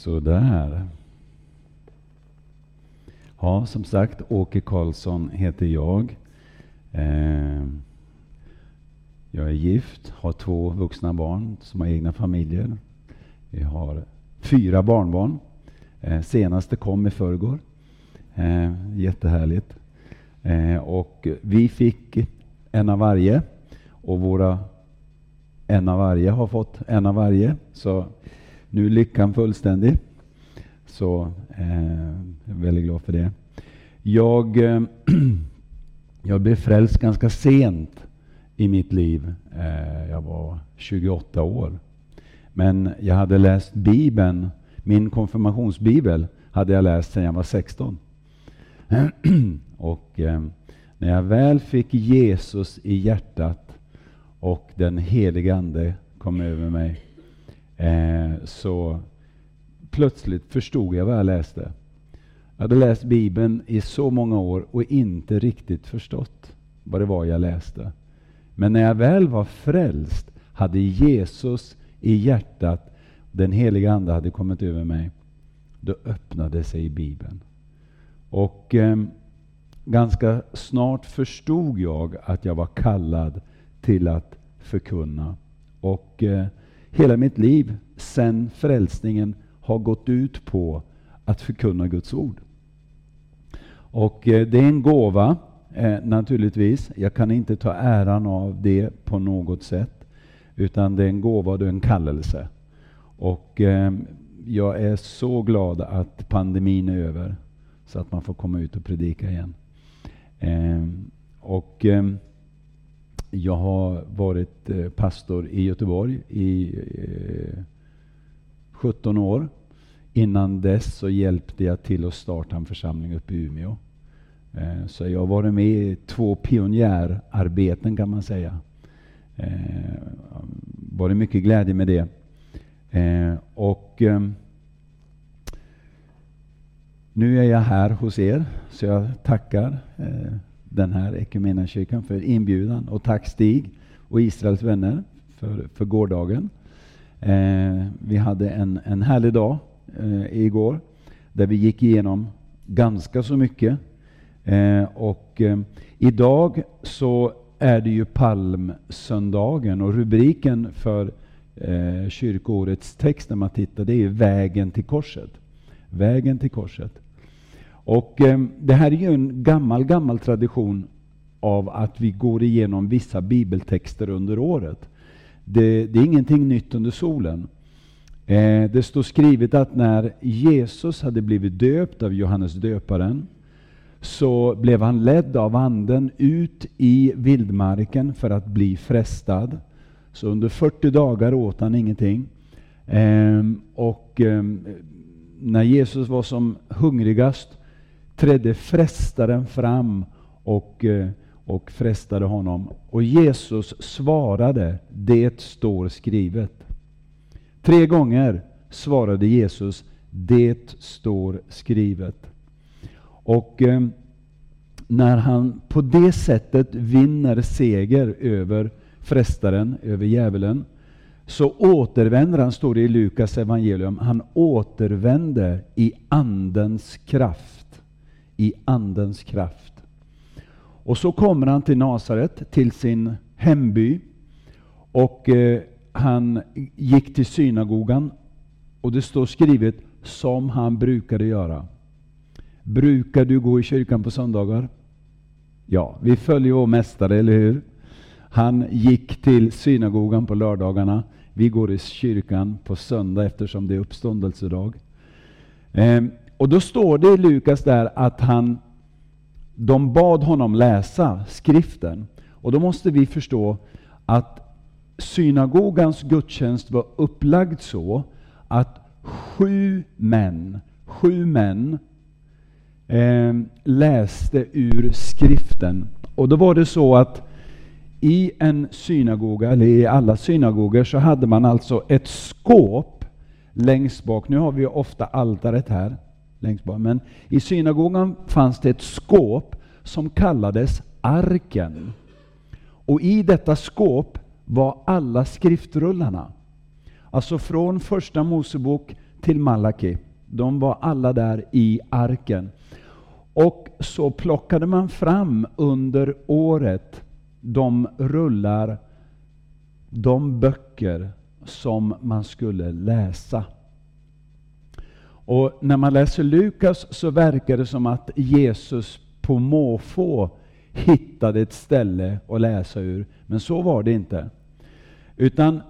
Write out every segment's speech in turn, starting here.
Sådär. Ja, som sagt, Åke Karlsson heter jag. Eh, jag är gift, har två vuxna barn som har egna familjer. Vi har fyra barnbarn. Eh, senaste kom i förrgår. Eh, jättehärligt. Eh, och vi fick en av varje och våra en av varje har fått en av varje. Så nu är lyckan fullständig. Så eh, jag är väldigt glad för det. Jag, eh, jag blev frälst ganska sent i mitt liv. Eh, jag var 28 år. Men jag hade läst Bibeln, min konfirmationsbibel hade jag läst sedan jag var 16. och eh, när jag väl fick Jesus i hjärtat och den helige Ande kom över mig eh, så plötsligt förstod jag vad jag läste. Jag hade läst Bibeln i så många år och inte riktigt förstått vad det var jag läste. Men när jag väl var frälst, hade Jesus i hjärtat, den heliga Ande hade kommit över mig, då öppnade sig Bibeln. Och eh, ganska snart förstod jag att jag var kallad till att förkunna. Och eh, hela mitt liv sen frälsningen har gått ut på att förkunna Guds ord. Och eh, det är en gåva eh, naturligtvis. Jag kan inte ta äran av det på något sätt. Utan det är en gåva och en kallelse. Och eh, jag är så glad att pandemin är över. Så att man får komma ut och predika igen. Eh, och eh, jag har varit eh, pastor i Göteborg i eh, 17 år. Innan dess så hjälpte jag till att starta en församling uppe i Umeå. Eh, så jag har varit med i två pionjärarbeten kan man säga. Eh, varit mycket glädje med det. Eh, och ehm, nu är jag här hos er, så jag tackar den här Equmeniakyrkan för inbjudan. Och tack Stig och Israels vänner för, för gårdagen. Eh, vi hade en, en härlig dag eh, igår där vi gick igenom ganska så mycket. Eh, och eh, idag så är det ju palmsöndagen och rubriken för eh, kyrkoårets text när man tittar det är Vägen till korset. Vägen till korset. Och eh, Det här är ju en gammal, gammal tradition av att vi går igenom vissa bibeltexter under året. Det, det är ingenting nytt under solen. Eh, det står skrivet att när Jesus hade blivit döpt av Johannes döparen så blev han ledd av anden ut i vildmarken för att bli frestad. Så under 40 dagar åt han ingenting. Eh, och eh, när Jesus var som hungrigast trädde frestaren fram och, eh, och frestade honom. Och Jesus svarade, det står skrivet. Tre gånger svarade Jesus, det står skrivet. Och eh, när han på det sättet vinner seger över frestaren, över djävulen, så återvänder han, står det i Lukas evangelium, han återvände i Andens kraft i Andens kraft. Och så kommer han till Nasaret, till sin hemby. Och eh, han gick till synagogan och det står skrivet som han brukade göra. Brukar du gå i kyrkan på söndagar? Ja, vi följer vår mästare, eller hur? Han gick till synagogan på lördagarna. Vi går i kyrkan på söndag eftersom det är uppståndelsedag. Eh, och då står det i Lukas där att han, de bad honom läsa skriften. Och då måste vi förstå att synagogans gudstjänst var upplagd så att sju män, sju män eh, läste ur skriften. Och då var det så att i en synagoga, eller i alla synagogor, så hade man alltså ett skåp längst bak. Nu har vi ofta altaret här längst bak. Men i synagogan fanns det ett skåp som kallades arken. Och i detta skåp var alla skriftrullarna. Alltså från första Mosebok till Malaki. De var alla där i arken. Och så plockade man fram under året de rullar, de böcker som man skulle läsa. Och när man läser Lukas så verkar det som att Jesus på måfå hittade ett ställe att läsa ur. Men så var det inte. Utan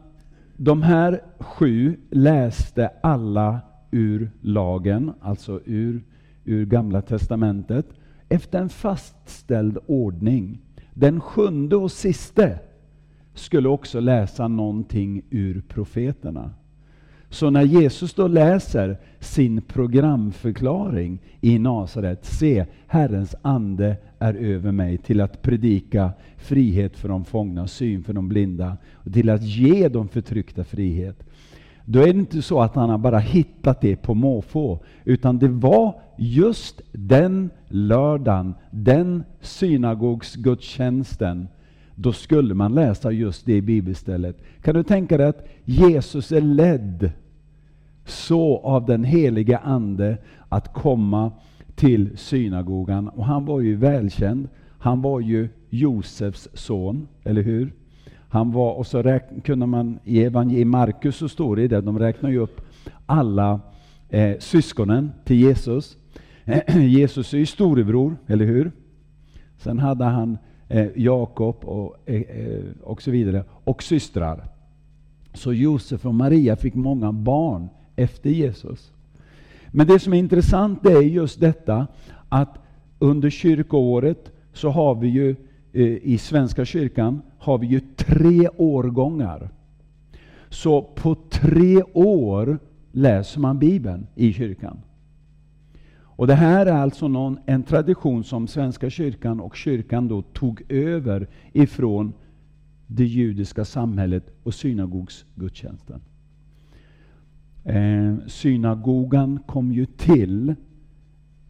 de här sju läste alla ur lagen, alltså ur, ur Gamla Testamentet, efter en fastställd ordning. Den sjunde och siste skulle också läsa någonting ur profeterna. Så när Jesus då läser sin programförklaring i Nasaret, se, Herrens ande är över mig till att predika frihet för de fångna, syn för de blinda, och till att ge de förtryckta frihet. Då är det inte så att han har bara hittat det på måfå, utan det var just den lördagen, den synagogsgudstjänsten, då skulle man läsa just det bibelstället. Kan du tänka dig att Jesus är ledd så av den helige Ande att komma till synagogan. Och han var ju välkänd. Han var ju Josefs son, eller hur? Han var, och så räkn, kunde man, i evangeliet Markus så står det där, de räknar ju upp alla eh, syskonen till Jesus. Jesus är ju storebror, eller hur? Sen hade han eh, Jakob och, eh, eh, och så vidare, och systrar. Så Josef och Maria fick många barn efter Jesus. Men det som är intressant är just detta att under kyrkoåret så har vi ju eh, i Svenska kyrkan har vi ju tre årgångar. Så på tre år läser man Bibeln i kyrkan. Och Det här är alltså någon, en tradition som Svenska kyrkan och kyrkan då tog över ifrån det judiska samhället och synagogsgudstjänsten. Eh, synagogan kom ju till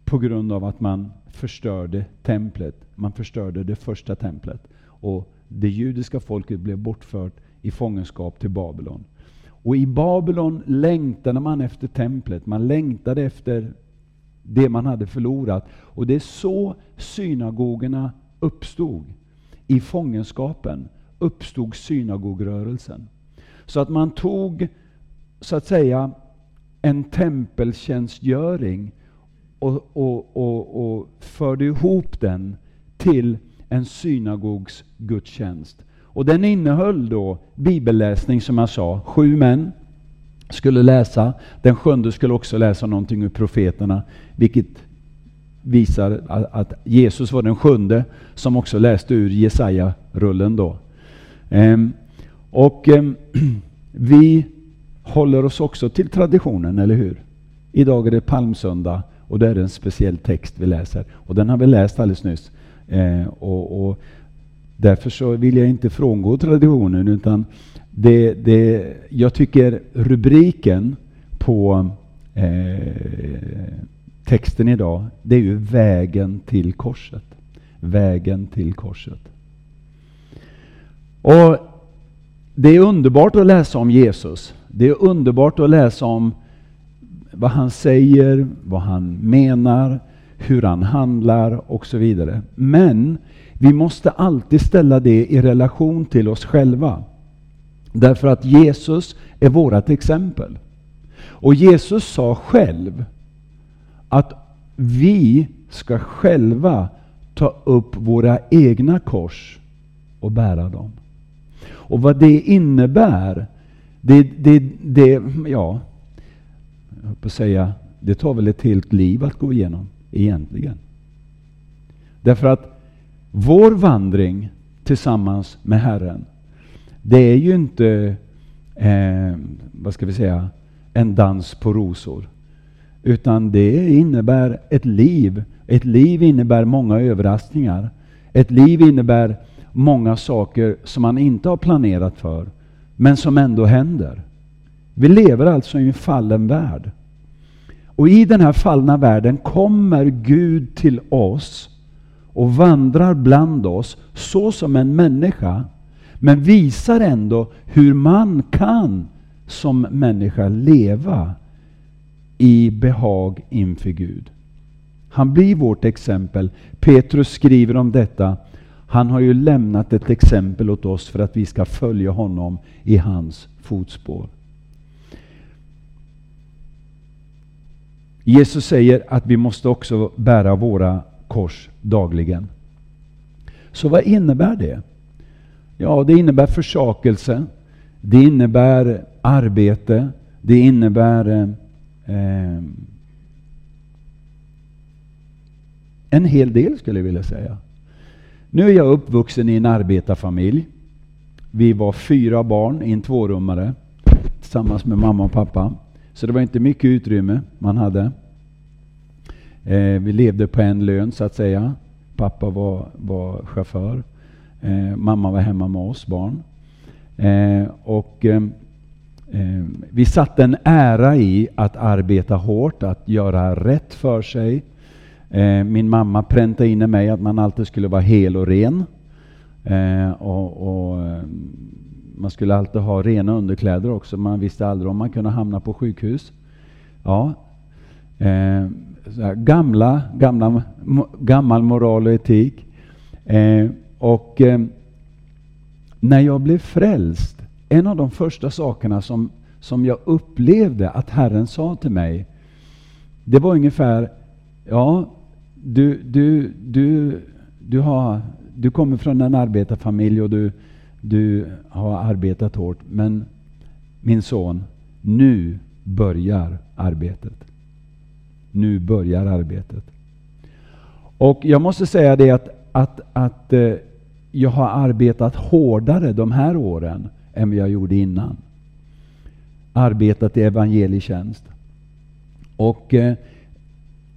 på grund av att man förstörde templet. Man förstörde det första templet. Och det judiska folket blev bortfört i fångenskap till Babylon. Och i Babylon längtade man efter templet, man längtade efter det man hade förlorat. Och det är så synagogorna uppstod. I fångenskapen uppstod synagogrörelsen. Så att man tog så att säga en tempeltjänstgöring och, och, och, och förde ihop den till en synagogs gudstjänst. Och den innehöll då bibelläsning som jag sa. Sju män skulle läsa. Den sjunde skulle också läsa någonting ur profeterna, vilket visar att Jesus var den sjunde som också läste ur Jesaja-rullen då. Ehm, och ehm, vi håller oss också till traditionen, eller hur? Idag är det palmsöndag och det är en speciell text vi läser. Och den har vi läst alldeles nyss. Ehm, och, och, därför så vill jag inte frångå traditionen utan det, det, jag tycker rubriken på eh, texten idag, det är ju vägen till korset. Vägen till korset. Och Det är underbart att läsa om Jesus. Det är underbart att läsa om vad han säger, vad han menar, hur han handlar och så vidare. Men vi måste alltid ställa det i relation till oss själva. Därför att Jesus är vårt exempel. Och Jesus sa själv att vi ska själva ta upp våra egna kors och bära dem. Och vad det innebär, det, det, det ja, jag höll på att säga, det tar väl ett helt liv att gå igenom egentligen. Därför att vår vandring tillsammans med Herren, det är ju inte, eh, vad ska vi säga, en dans på rosor. Utan det innebär ett liv. Ett liv innebär många överraskningar. Ett liv innebär många saker som man inte har planerat för, men som ändå händer. Vi lever alltså i en fallen värld. Och i den här fallna världen kommer Gud till oss och vandrar bland oss så som en människa, men visar ändå hur man kan som människa leva i behag inför Gud. Han blir vårt exempel. Petrus skriver om detta. Han har ju lämnat ett exempel åt oss för att vi ska följa honom i hans fotspår. Jesus säger att vi måste också bära våra kors dagligen. Så vad innebär det? Ja, det innebär försakelse. Det innebär arbete. Det innebär eh, eh, en hel del skulle jag vilja säga. Nu är jag uppvuxen i en arbetarfamilj. Vi var fyra barn i en tvårummare tillsammans med mamma och pappa. Så det var inte mycket utrymme man hade. Eh, vi levde på en lön så att säga. Pappa var, var chaufför. Eh, mamma var hemma med oss barn. Eh, och eh, eh, Vi satte en ära i att arbeta hårt, att göra rätt för sig. Eh, min mamma präntade in i mig att man alltid skulle vara hel och ren. Eh, och, och ehm, man skulle alltid ha rena underkläder också. Man visste aldrig om man kunde hamna på sjukhus. Ja. Eh, gamla, gamla, gammal moral och etik. Eh, och eh, när jag blev frälst, en av de första sakerna som, som jag upplevde att Herren sa till mig, det var ungefär, ja, du, du, du, du, har, du kommer från en arbetarfamilj och du, du har arbetat hårt, men min son, nu börjar arbetet. Nu börjar arbetet. Och jag måste säga det att, att, att eh, jag har arbetat hårdare de här åren än vad jag gjorde innan. Arbetat i evangelietjänst. Och eh,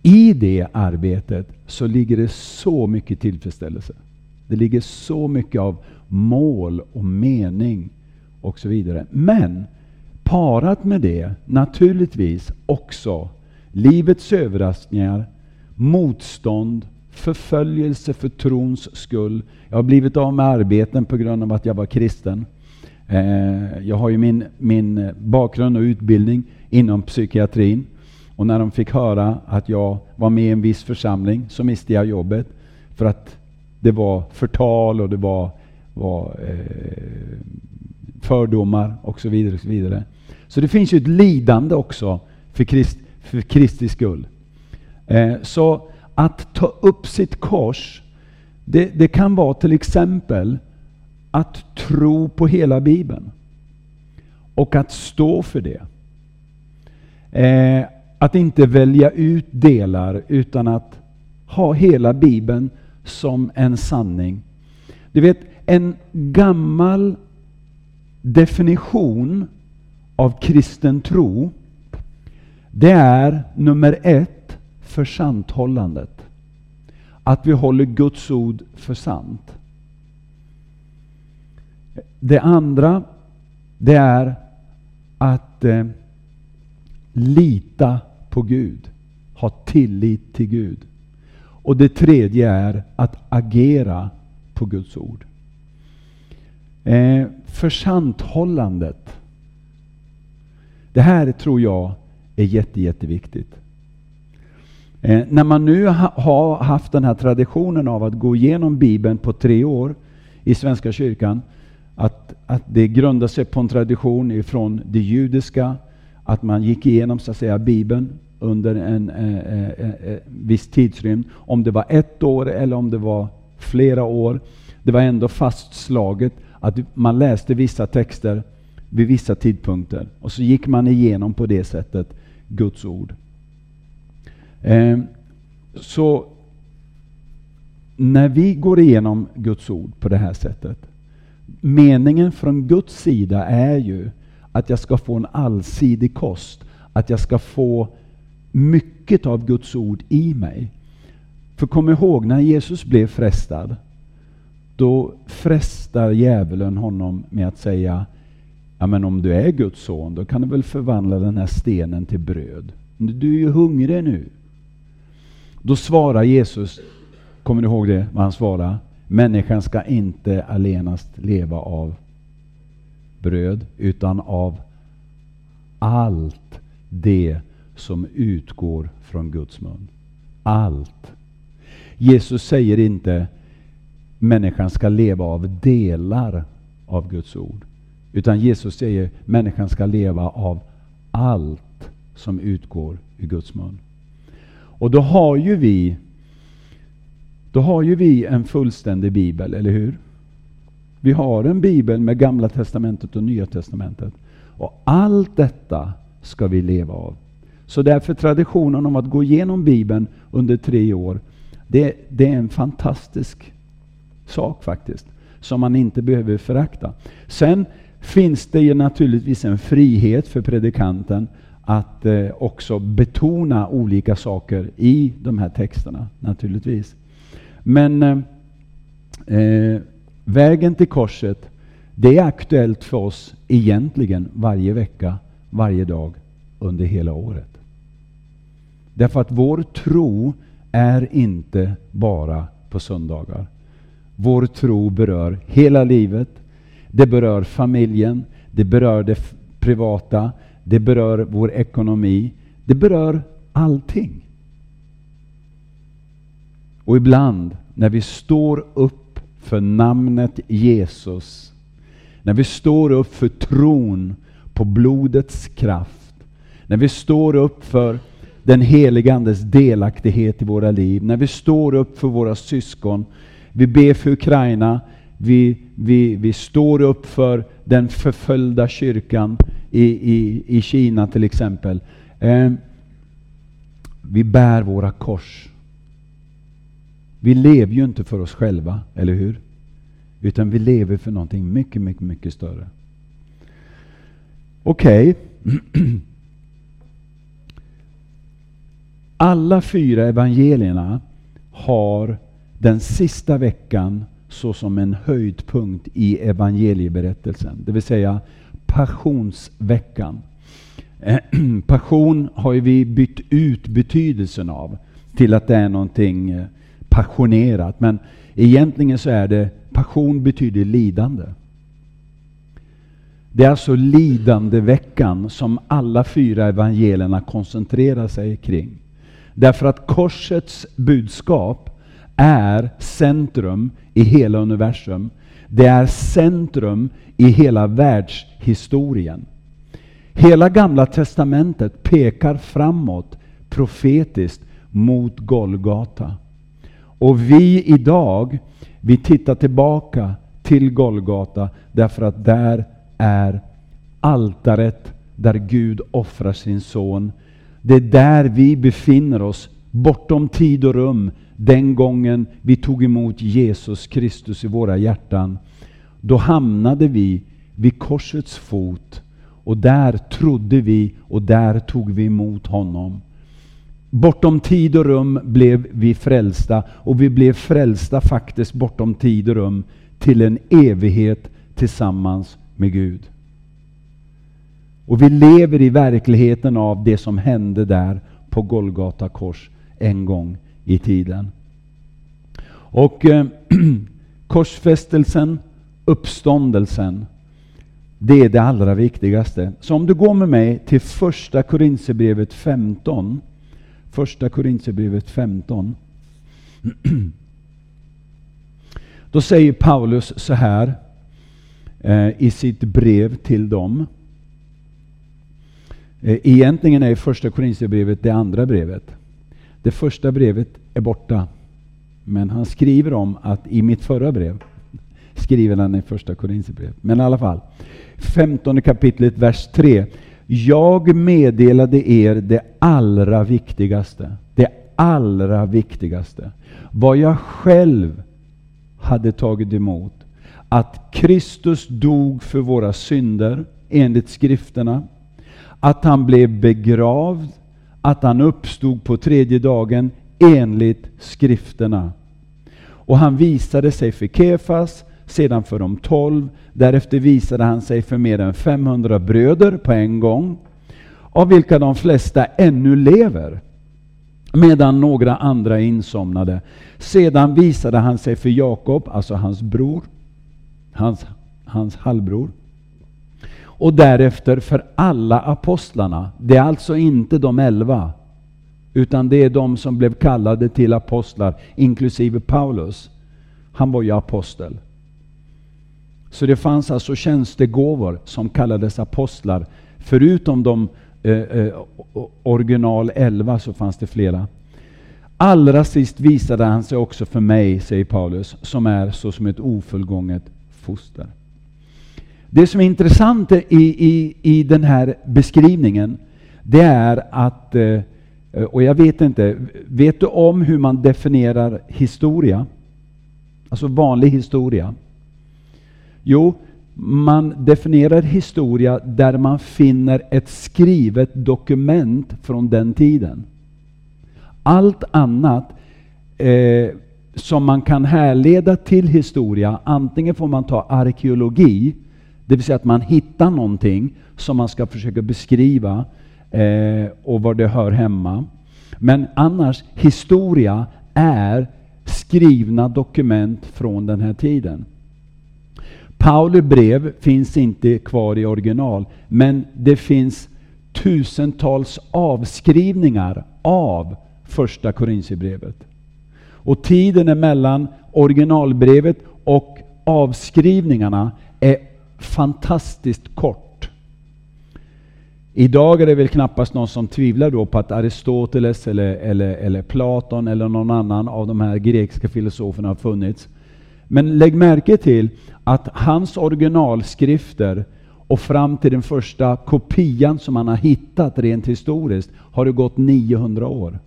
i det arbetet så ligger det så mycket tillfredsställelse. Det ligger så mycket av mål och mening och så vidare. Men parat med det naturligtvis också livets överraskningar, motstånd, förföljelse för trons skull. Jag har blivit av med arbeten på grund av att jag var kristen. Eh, jag har ju min, min bakgrund och utbildning inom psykiatrin. Och när de fick höra att jag var med i en viss församling så miste jag jobbet. För att det var förtal och det var, var eh, fördomar och så vidare. Och så, vidare. så det finns ju ett lidande också för, Krist, för Kristi skull. Eh, så att ta upp sitt kors, det, det kan vara till exempel att tro på hela Bibeln. Och att stå för det. Eh, att inte välja ut delar utan att ha hela Bibeln som en sanning. Du vet, en gammal definition av kristen tro, det är nummer ett, för santhållandet. Att vi håller Guds ord för sant. Det andra, det är att eh, lita på Gud. Ha tillit till Gud. Och det tredje är att agera på Guds ord. Eh, försanthållandet. Det här tror jag är jätte, jätteviktigt. Eh, när man nu ha, har haft den här traditionen av att gå igenom Bibeln på tre år i Svenska kyrkan, att, att det grundar sig på en tradition ifrån det judiska, att man gick igenom så att säga Bibeln under en eh, eh, eh, eh viss tidsrymd. Om det var ett år eller om det var flera år. Det var ändå fastslaget att man läste vissa texter vid vissa tidpunkter. Och så gick man igenom på det sättet Guds ord. Ehm, så när vi går igenom Guds ord på det här sättet. Meningen från Guds sida är ju att jag ska få en allsidig kost. Att jag ska få mycket av Guds ord i mig. För kom ihåg, när Jesus blev frestad, då frestar djävulen honom med att säga Ja men om du är Guds son, då kan du väl förvandla den här stenen till bröd. Du är ju hungrig nu. Då svarar Jesus, kommer ni ihåg det, vad han svarar? Människan ska inte allenast leva av bröd, utan av allt det som utgår från Guds mun. Allt. Jesus säger inte människan ska leva av delar av Guds ord. Utan Jesus säger människan ska leva av allt som utgår ur Guds mun. Och då har ju vi då har ju vi en fullständig bibel, eller hur? Vi har en bibel med Gamla Testamentet och Nya Testamentet. Och allt detta ska vi leva av. Så därför traditionen om att gå igenom Bibeln under tre år, det, det är en fantastisk sak faktiskt, som man inte behöver förakta. Sen finns det ju naturligtvis en frihet för predikanten att eh, också betona olika saker i de här texterna, naturligtvis. Men eh, eh, vägen till korset, det är aktuellt för oss egentligen varje vecka, varje dag under hela året. Därför att vår tro är inte bara på söndagar. Vår tro berör hela livet. Det berör familjen, det berör det privata, det berör vår ekonomi. Det berör allting. Och ibland när vi står upp för namnet Jesus, när vi står upp för tron på blodets kraft, när vi står upp för den helige Andes delaktighet i våra liv, när vi står upp för våra syskon, vi ber för Ukraina, vi, vi, vi står upp för den förföljda kyrkan i, i, i Kina till exempel. Eh, vi bär våra kors. Vi lever ju inte för oss själva, eller hur? Utan vi lever för någonting mycket, mycket, mycket större. Okej. Okay. Alla fyra evangelierna har den sista veckan såsom en höjdpunkt i evangelieberättelsen. Det vill säga passionsveckan. Passion har ju vi bytt ut betydelsen av till att det är någonting eh, passionerat. Men egentligen så är det, passion betyder lidande. Det är alltså lidandeveckan som alla fyra evangelierna koncentrerar sig kring. Därför att korsets budskap är centrum i hela universum. Det är centrum i hela världshistorien. Hela Gamla Testamentet pekar framåt profetiskt mot Golgata. Och vi idag, vi tittar tillbaka till Golgata därför att där är altaret där Gud offrar sin son. Det är där vi befinner oss, bortom tid och rum, den gången vi tog emot Jesus Kristus i våra hjärtan. Då hamnade vi vid korsets fot och där trodde vi och där tog vi emot honom. Bortom tid och rum blev vi frälsta och vi blev frälsta faktiskt bortom tid och rum till en evighet tillsammans med Gud. Och vi lever i verkligheten av det som hände där på Golgata kors en gång i tiden. Och eh, korsfästelsen, uppståndelsen, det är det allra viktigaste. Så om du går med mig till första Korinthierbrevet 15 Första Korinthierbrevet 15. Då säger Paulus så här eh, i sitt brev till dem. Eh, egentligen är första Korinthierbrevet det andra brevet. Det första brevet är borta. Men han skriver om att i mitt förra brev skriver han i första Korinthierbrevet. Men i alla fall. 15 kapitlet, vers 3. Jag meddelade er det allra viktigaste. Det allra viktigaste. Vad jag själv hade tagit emot. Att Kristus dog för våra synder enligt skrifterna. Att han blev begravd. Att han uppstod på tredje dagen enligt skrifterna. Och han visade sig för Kefas, sedan för de tolv. Därefter visade han sig för mer än 500 bröder på en gång, av vilka de flesta ännu lever, medan några andra insomnade. Sedan visade han sig för Jakob, alltså hans bror, hans, hans halvbror och därefter för alla apostlarna. Det är alltså inte de elva, utan det är de som blev kallade till apostlar, inklusive Paulus. Han var ju apostel. Så det fanns alltså tjänstegåvor som kallades apostlar. Förutom de eh, eh, original 11 så fanns det flera. Allra sist visade han sig också för mig, säger Paulus, som är så som ett ofullgånget foster. Det som är intressant i, i, i den här beskrivningen, det är att, eh, och jag vet inte, vet du om hur man definierar historia? Alltså vanlig historia. Jo, man definierar historia där man finner ett skrivet dokument från den tiden. Allt annat eh, som man kan härleda till historia, antingen får man ta arkeologi, det vill säga att man hittar någonting som man ska försöka beskriva eh, och var det hör hemma. Men annars, historia är skrivna dokument från den här tiden. Pauli brev finns inte kvar i original, men det finns tusentals avskrivningar av första Korintierbrevet. Och tiden mellan originalbrevet och avskrivningarna är fantastiskt kort. Idag är det väl knappast någon som tvivlar då på att Aristoteles eller, eller, eller Platon eller någon annan av de här grekiska filosoferna har funnits. Men lägg märke till att hans originalskrifter och fram till den första kopian som han har hittat rent historiskt har det gått 900 år.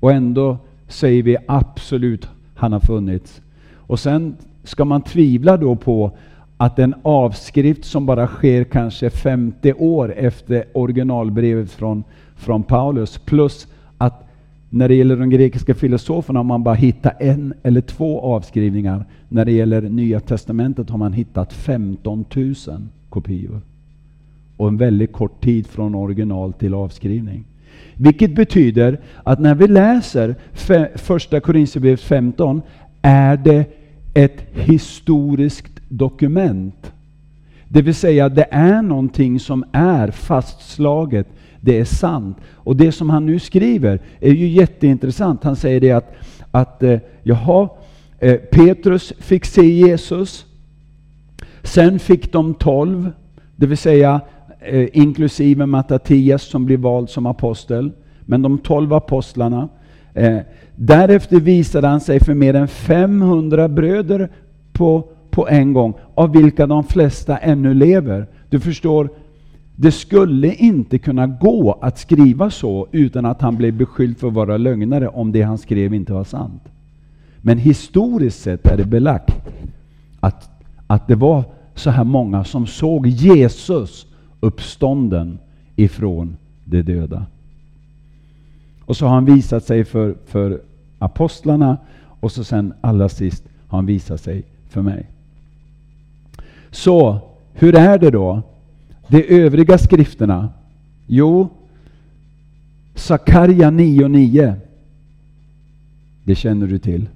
Och ändå säger vi absolut han har funnits. Och sen ska man tvivla då på att en avskrift som bara sker kanske 50 år efter originalbrevet från, från Paulus plus att när det gäller de grekiska filosoferna har man bara hittat en eller två avskrivningar. När det gäller Nya Testamentet har man hittat 15 000 kopior. Och en väldigt kort tid från original till avskrivning. Vilket betyder att när vi läser första Korinthierbrevet 15 är det ett historiskt dokument. Det vill säga det är någonting som är fastslaget det är sant. Och det som han nu skriver är ju jätteintressant. Han säger det att, att eh, jaha, eh, Petrus fick se Jesus. Sen fick de tolv, det vill säga eh, inklusive Mattatias som blir vald som apostel. Men de tolv apostlarna. Eh, därefter visade han sig för mer än 500 bröder på, på en gång, av vilka de flesta ännu lever. Du förstår, det skulle inte kunna gå att skriva så utan att han blev beskylld för att vara lögnare om det han skrev inte var sant. Men historiskt sett är det belagt att, att det var så här många som såg Jesus uppstånden ifrån de döda. Och så har han visat sig för, för apostlarna och så sen allra sist har han visat sig för mig. Så, hur är det då? De övriga skrifterna? Jo, Sakarja 9.9. Det känner du till.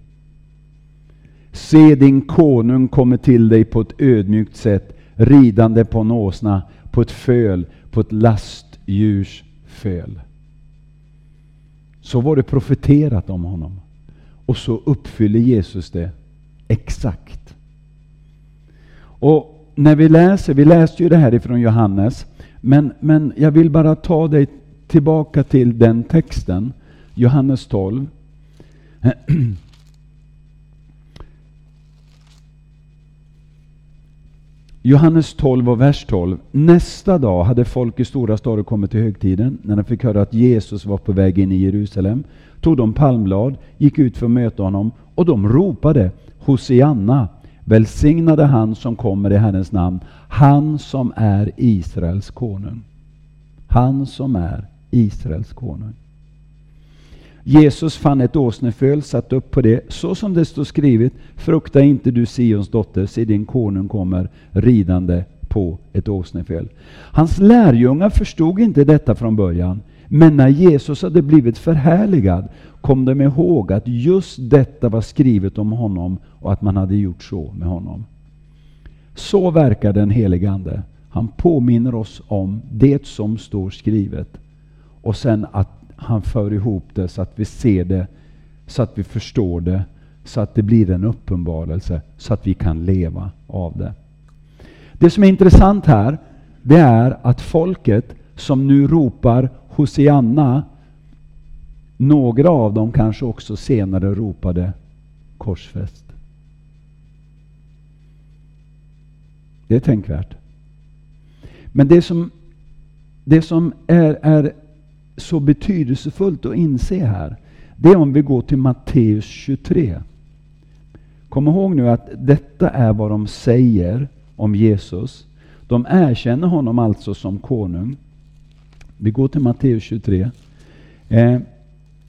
Se din konung kommer till dig på ett ödmjukt sätt, ridande på en åsna, på ett föl, på ett lastdjurs föl. Så var det profeterat om honom. Och så uppfyller Jesus det exakt. Och när vi läser, vi läste ju det här ifrån Johannes, men, men jag vill bara ta dig tillbaka till den texten, Johannes 12. Johannes 12 och vers 12. Nästa dag hade folk i stora staden kommit till högtiden. När de fick höra att Jesus var på väg in i Jerusalem tog de palmblad, gick ut för att möta honom och de ropade Hosianna, Välsignade han som kommer i Herrens namn, han som är Israels konung. Han som är Israels konung. Jesus fann ett åsneföl, satt upp på det, så som det står skrivet, frukta inte du Sions dotter, se din konung kommer ridande på ett åsneföl. Hans lärjungar förstod inte detta från början, men när Jesus hade blivit förhärligad kom de ihåg att just detta var skrivet om honom och att man hade gjort så med honom. Så verkar den helige Ande. Han påminner oss om det som står skrivet. Och sen att han för ihop det så att vi ser det, så att vi förstår det, så att det blir en uppenbarelse, så att vi kan leva av det. Det som är intressant här, det är att folket som nu ropar Hosianna, några av dem kanske också senare ropade korsfäst. Det är tänkvärt. Men det som, det som är, är så betydelsefullt att inse här, det är om vi går till Matteus 23. Kom ihåg nu att detta är vad de säger om Jesus. De erkänner honom alltså som konung. Vi går till Matteus 23. Eh,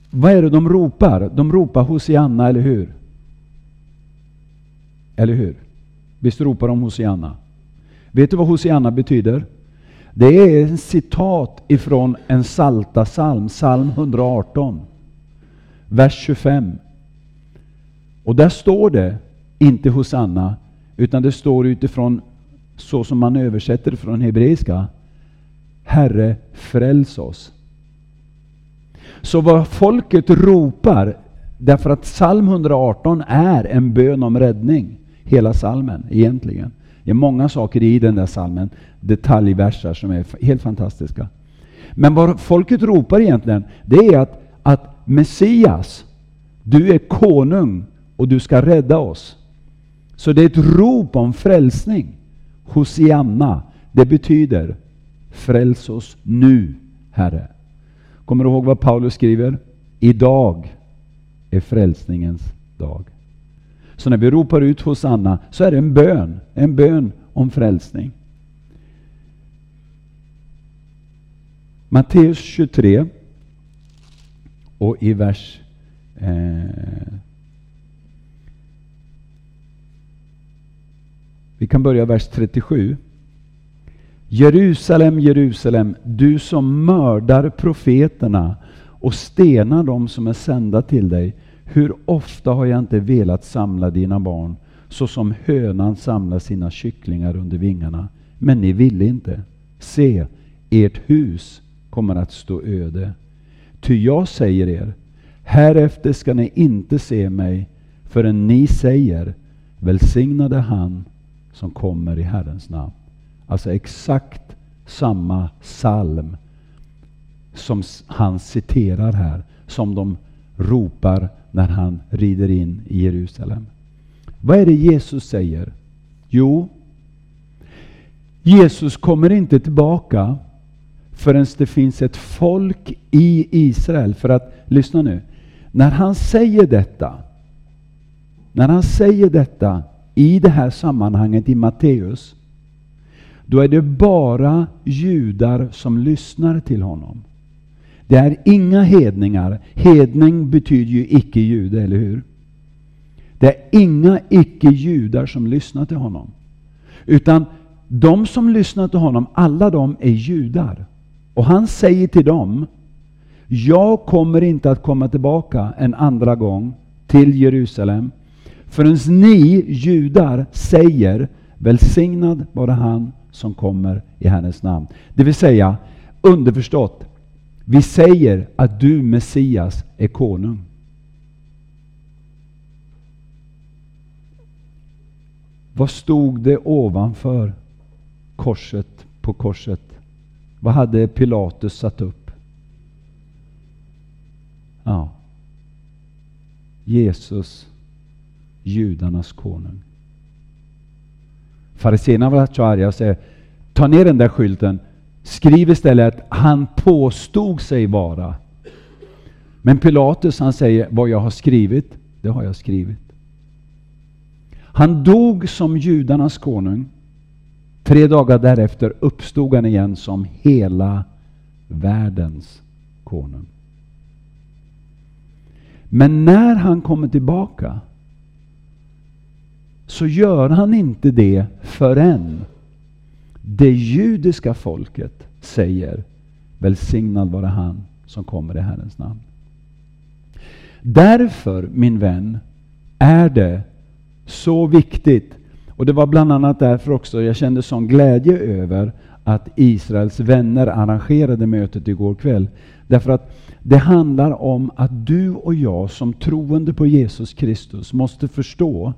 vad är det de ropar? De ropar Hosianna, eller hur? Eller hur? Visst ropar de Hosianna? Vet du vad Hosianna betyder? Det är en citat ifrån en salta psalm, psalm 118, vers 25. Och där står det inte hos Anna, utan det står utifrån så som man översätter det från hebreiska. Herre, fräls oss. Så vad folket ropar, därför att psalm 118 är en bön om räddning, hela salmen egentligen. Det är många saker i den där salmen, detaljverser som är helt fantastiska. Men vad folket ropar egentligen, det är att, att Messias, du är konung och du ska rädda oss. Så det är ett rop om frälsning. Hosianna, det betyder fräls oss nu, Herre. Kommer du ihåg vad Paulus skriver? Idag är frälsningens dag. Så när vi ropar ut Hosanna så är det en bön, en bön om frälsning. Matteus 23 och i vers eh, Vi kan börja vers 37. Jerusalem, Jerusalem, du som mördar profeterna och stenar dem som är sända till dig. Hur ofta har jag inte velat samla dina barn så som hönan samlar sina kycklingar under vingarna. Men ni ville inte. Se, ert hus kommer att stå öde. Ty jag säger er, härefter ska ni inte se mig förrän ni säger, välsignade han som kommer i Herrens namn. Alltså exakt samma psalm som han citerar här, som de ropar när han rider in i Jerusalem. Vad är det Jesus säger? Jo, Jesus kommer inte tillbaka förrän det finns ett folk i Israel. För att, lyssna nu, när han säger detta, när han säger detta i det här sammanhanget i Matteus, då är det bara judar som lyssnar till honom. Det är inga hedningar. Hedning betyder ju icke-jude, eller hur? Det är inga icke-judar som lyssnar till honom. Utan de som lyssnar till honom, alla de är judar. Och han säger till dem, jag kommer inte att komma tillbaka en andra gång till Jerusalem förrän ni judar säger välsignad vare han som kommer i Herrens namn. Det vill säga, underförstått, vi säger att du Messias är konung. Vad stod det ovanför korset på korset? Vad hade Pilatus satt upp? Ja. Jesus, judarnas konung. Fariséerna var så arga och säger, ta ner den där skylten, skriv istället att han påstod sig vara. Men Pilatus han säger, vad jag har skrivit, det har jag skrivit. Han dog som judarnas konung. Tre dagar därefter uppstod han igen som hela världens konung. Men när han kommer tillbaka så gör han inte det förrän det judiska folket säger välsignad vare han som kommer i Herrens namn. Därför, min vän, är det så viktigt och det var bland annat därför också jag kände sån glädje över att Israels vänner arrangerade mötet igår kväll. Därför att det handlar om att du och jag som troende på Jesus Kristus måste förstå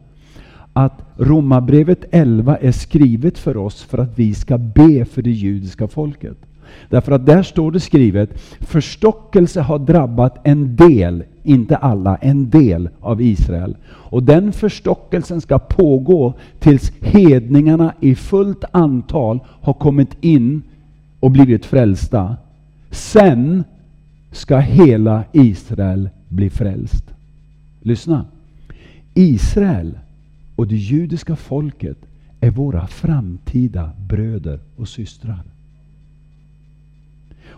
att Romarbrevet 11 är skrivet för oss för att vi ska be för det judiska folket. Därför att där står det skrivet, förstockelse har drabbat en del, inte alla, en del av Israel. Och den förstockelsen ska pågå tills hedningarna i fullt antal har kommit in och blivit frälsta. Sen ska hela Israel bli frälst. Lyssna. Israel och det judiska folket är våra framtida bröder och systrar.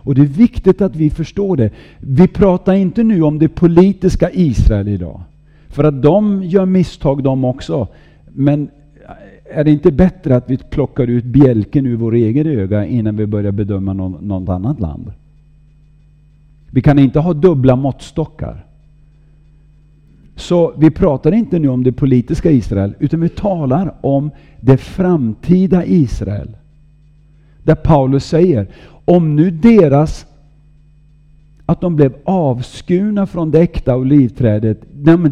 Och det är viktigt att vi förstår det. Vi pratar inte nu om det politiska Israel idag. För att de gör misstag de också. Men eh, är det inte bättre att vi plockar ut bjälken ur vår egen öga innan vi börjar bedöma någon, något annat land? Vi kan inte ha dubbla måttstockar. Så vi pratar inte nu om det politiska Israel, utan vi talar om det framtida Israel. Där Paulus säger, om nu deras att de blev avskurna från det äkta olivträdet,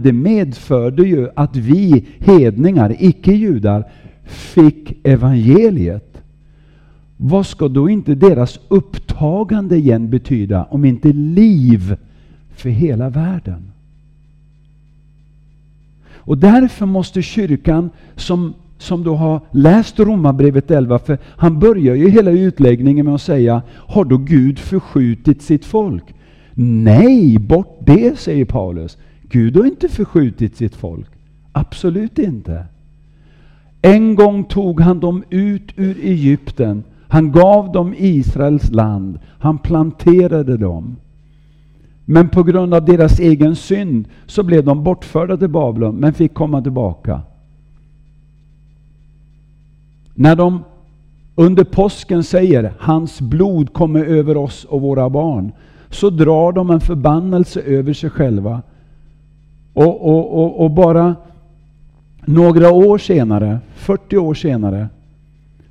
det medförde ju att vi hedningar, icke-judar, fick evangeliet. Vad ska då inte deras upptagande igen betyda om inte liv för hela världen? Och därför måste kyrkan som som då har läst Romarbrevet 11, för han börjar ju hela utläggningen med att säga, har då Gud förskjutit sitt folk? Nej, bort det, säger Paulus. Gud har inte förskjutit sitt folk. Absolut inte. En gång tog han dem ut ur Egypten. Han gav dem Israels land. Han planterade dem. Men på grund av deras egen synd så blev de bortförda till Babylon, men fick komma tillbaka. När de under påsken säger hans blod kommer över oss och våra barn, så drar de en förbannelse över sig själva. Och, och, och, och bara några år senare, 40 år senare,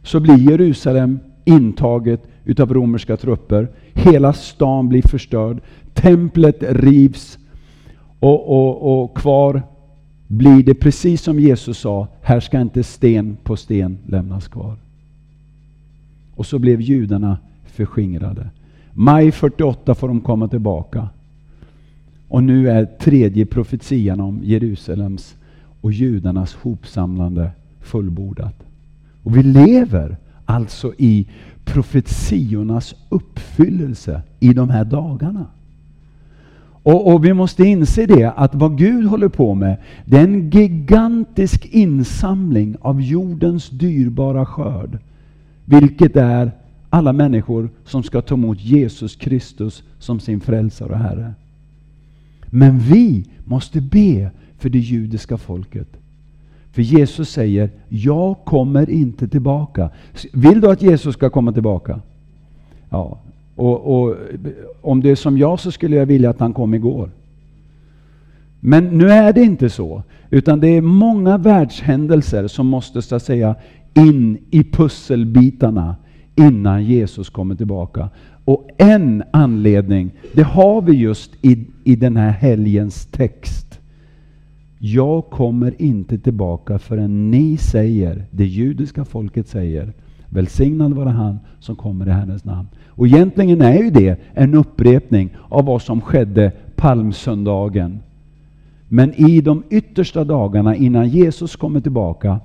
så blir Jerusalem intaget utav romerska trupper. Hela stan blir förstörd. Templet rivs. Och, och, och kvar blir det precis som Jesus sa, här ska inte sten på sten lämnas kvar. Och så blev judarna förskingrade. Maj 48 får de komma tillbaka. Och nu är tredje profetian om Jerusalems och judarnas hopsamlande fullbordat. Och vi lever alltså i profetiornas uppfyllelse i de här dagarna. Och, och, vi måste inse det att vad Gud håller på med, det är en gigantisk insamling av jordens dyrbara skörd. Vilket är alla människor som ska ta emot Jesus Kristus som sin frälsare och Herre. Men vi måste be för det judiska folket. För Jesus säger, jag kommer inte tillbaka. Vill du att Jesus ska komma tillbaka? Ja, och, och, om det är som jag så skulle jag vilja att han kom igår. Men nu är det inte så. Utan det är många världshändelser som måste så att säga in i pusselbitarna innan Jesus kommer tillbaka. Och en anledning, det har vi just i, i den här helgens text. Jag kommer inte tillbaka förrän ni säger, det judiska folket säger, välsignad vare han som kommer i Herrens namn. Och egentligen är ju det en upprepning av vad som skedde palmsöndagen. Men i de yttersta dagarna innan Jesus kommer tillbaka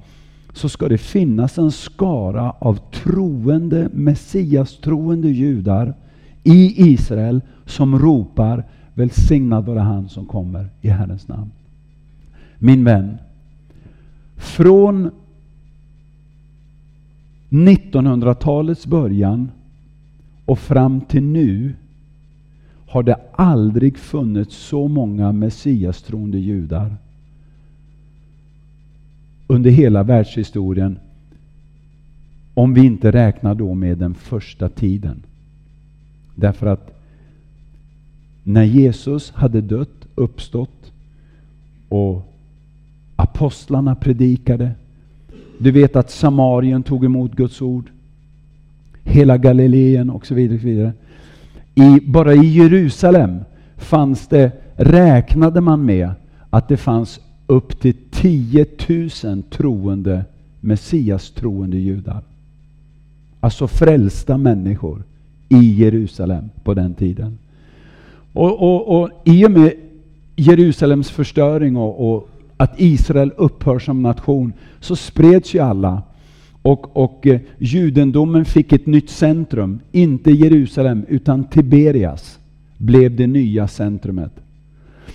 så ska det finnas en skara av troende, Messias-troende judar i Israel som ropar välsignad vare han som kommer i Herrens namn. Min vän, från 1900-talets början och fram till nu har det aldrig funnits så många messiastroende judar under hela världshistorien om vi inte räknar då med den första tiden. Därför att när Jesus hade dött, uppstått och apostlarna predikade, Du vet att Samarien tog emot Guds ord. Hela Galileen och så vidare. Och så vidare. I, bara i Jerusalem fanns det, räknade man med att det fanns upp till 10 000 troende Messias troende judar. Alltså frälsta människor i Jerusalem på den tiden. Och, och, och I och med Jerusalems förstöring och, och, att Israel upphör som nation så spreds ju alla. Och, och eh, judendomen fick ett nytt centrum. Inte Jerusalem utan Tiberias blev det nya centrumet.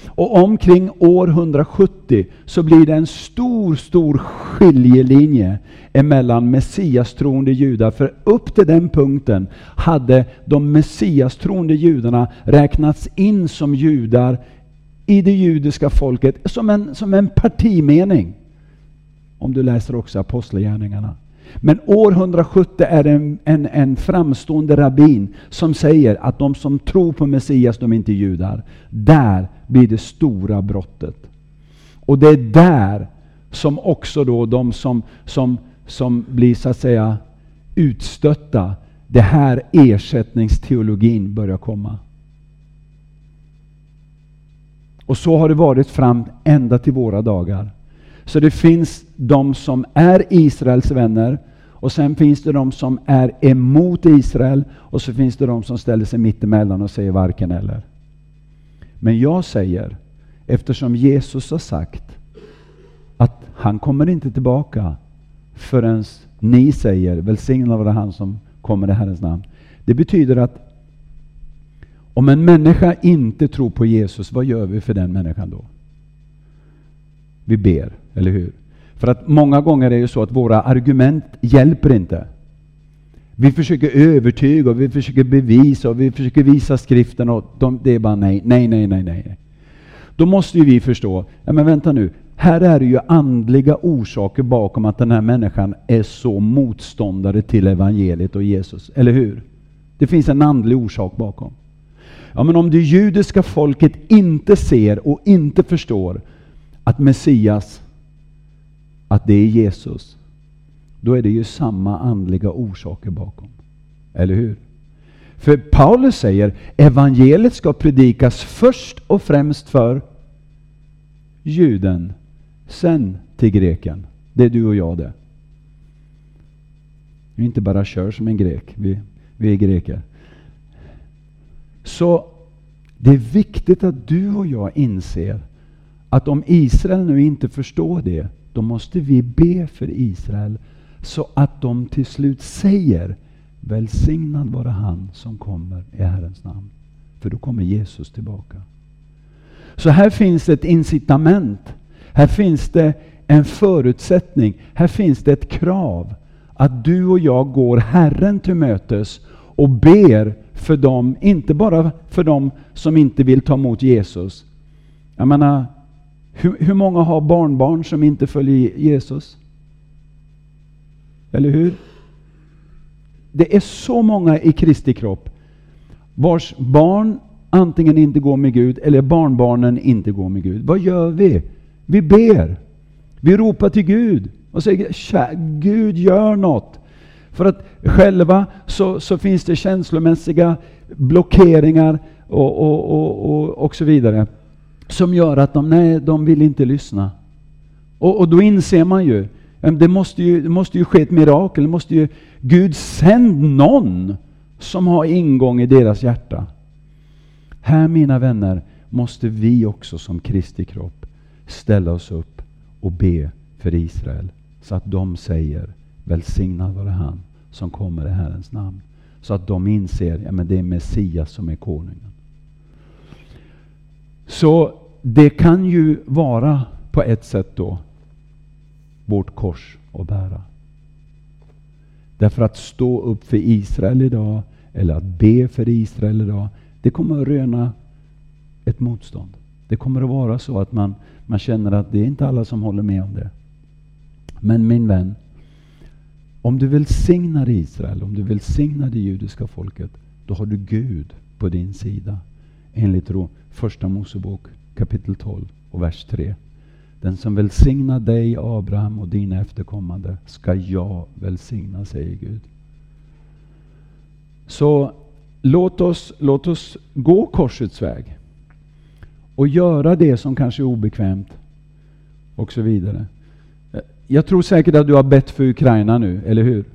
Och omkring år 170 så blir det en stor, stor skiljelinje emellan messiastroende judar. För upp till den punkten hade de messiastroende judarna räknats in som judar i det judiska folket som en, som en partimening. Om du läser också Apostlagärningarna. Men år 170 är det en, en, en, framstående rabbin som säger att de som tror på Messias, de är inte judar. Där blir det stora brottet. Och det är där som också då de som, som, som blir så att säga utstötta, det här ersättningsteologin börjar komma. Och så har det varit fram ända till våra dagar. Så det finns de som är Israels vänner och sen finns det de som är emot Israel och så finns det de som ställer sig mittemellan och säger varken eller. Men jag säger, eftersom Jesus har sagt att han kommer inte tillbaka förrän ni säger välsignad vare han som kommer i Herrens namn. Det betyder att om en människa inte tror på Jesus, vad gör vi för den människan då? Vi ber, eller hur? För att många gånger är det så att våra argument hjälper inte. Vi försöker övertyga, och vi försöker bevisa och vi försöker visa skriften och de, det är bara nej, nej, nej, nej, nej. Då måste ju vi förstå, ja men vänta nu, här är det ju andliga orsaker bakom att den här människan är så motståndare till evangeliet och Jesus, eller hur? Det finns en andlig orsak bakom. Ja, men om det judiska folket inte ser och inte förstår att Messias, att det är Jesus, då är det ju samma andliga orsaker bakom. Eller hur? För Paulus säger evangeliet ska predikas först och främst för juden, sen till greken. Det är du och jag det. Vi inte bara kör som en grek, vi, vi är greker. Så det är viktigt att du och jag inser att om Israel nu inte förstår det, då måste vi be för Israel så att de till slut säger Välsignad vare han som kommer i Herrens namn. För då kommer Jesus tillbaka. Så här finns ett incitament. Här finns det en förutsättning. Här finns det ett krav att du och jag går Herren till mötes och ber för dem, inte bara för dem som inte vill ta emot Jesus. Jag menar, hur, hur många har barnbarn som inte följer Jesus? Eller hur? Det är så många i Kristi kropp vars barn antingen inte går med Gud eller barnbarnen inte går med Gud. Vad gör vi? Vi ber. Vi ropar till Gud och säger Gud gör något. För att själva så, så finns det känslomässiga blockeringar och, och, och, och, och så vidare som gör att de, nej, de vill inte lyssna. Och, och då inser man ju, det måste ju, det måste ju ske ett mirakel, det måste ju, Gud sänd någon som har ingång i deras hjärta. Här mina vänner måste vi också som Kristi kropp ställa oss upp och be för Israel så att de säger välsignad vare han som kommer i Herrens namn. Så att de inser att ja, det är Messias som är konungen. Så det kan ju vara på ett sätt då vårt kors att bära. Därför att stå upp för Israel idag, eller att be för Israel idag, det kommer att röna ett motstånd. Det kommer att vara så att man, man känner att det är inte alla som håller med om det. Men min vän, om du välsignar Israel, om du välsignar det judiska folket, då har du Gud på din sida. Enligt Första Mosebok kapitel 12 och vers 3. Den som välsignar dig, Abraham, och dina efterkommande ska jag välsigna, säger Gud. Så låt oss, låt oss gå korsets väg och göra det som kanske är obekvämt och så vidare. Jag tror säkert att du har bett för Ukraina nu, eller hur?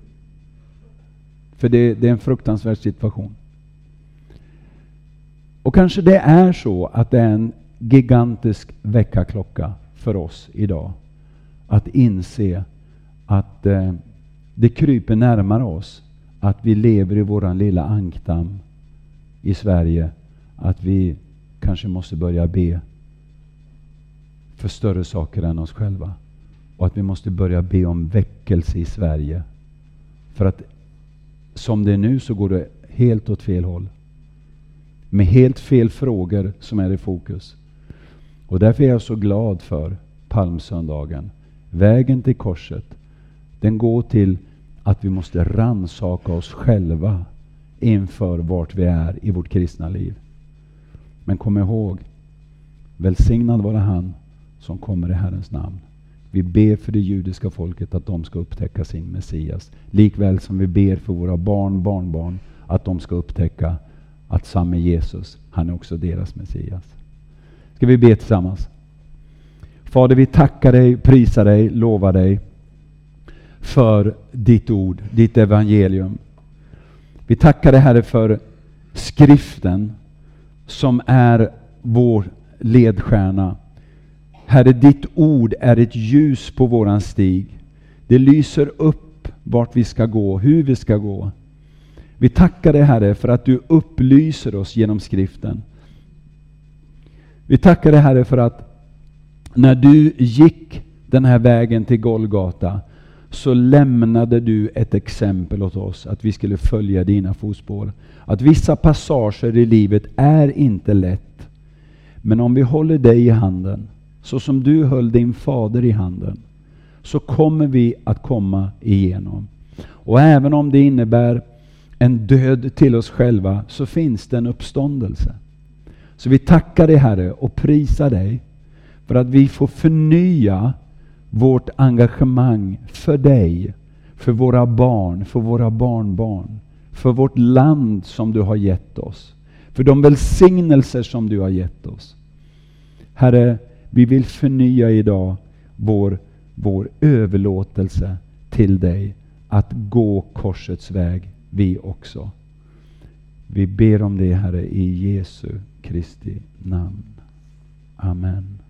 För det, det är en fruktansvärd situation. Och kanske det är så att det är en gigantisk väckarklocka för oss idag. Att inse att eh, det kryper närmare oss. Att vi lever i våran lilla ankdamm i Sverige. Att vi kanske måste börja be för större saker än oss själva. Och att vi måste börja be om väckelse i Sverige. För att som det är nu så går det helt åt fel håll. Med helt fel frågor som är i fokus. Och därför är jag så glad för palmsöndagen. Vägen till korset, den går till att vi måste ransaka oss själva inför vart vi är i vårt kristna liv. Men kom ihåg, välsignad vare han som kommer i Herrens namn. Vi ber för det judiska folket att de ska upptäcka sin Messias. Likväl som vi ber för våra barn, barnbarn att de ska upptäcka att samme Jesus, han är också deras Messias. Ska vi be tillsammans? Fader, vi tackar dig, prisar dig, lovar dig för ditt ord, ditt evangelium. Vi tackar dig Herre för skriften som är vår ledstjärna. Herre, ditt ord är ett ljus på våran stig. Det lyser upp vart vi ska gå, hur vi ska gå. Vi tackar dig Herre för att du upplyser oss genom skriften. Vi tackar dig Herre för att när du gick den här vägen till Golgata så lämnade du ett exempel åt oss att vi skulle följa dina fotspår. Att vissa passager i livet är inte lätt. Men om vi håller dig i handen, så som du höll din fader i handen, så kommer vi att komma igenom. Och även om det innebär en död till oss själva, så finns det en uppståndelse. Så vi tackar dig Herre och prisar dig för att vi får förnya vårt engagemang för dig, för våra barn, för våra barnbarn, för vårt land som du har gett oss, för de välsignelser som du har gett oss. Herre, vi vill förnya idag vår, vår överlåtelse till dig att gå korsets väg, vi också. Vi ber om det, Herre, i Jesu Kristi namn. Amen.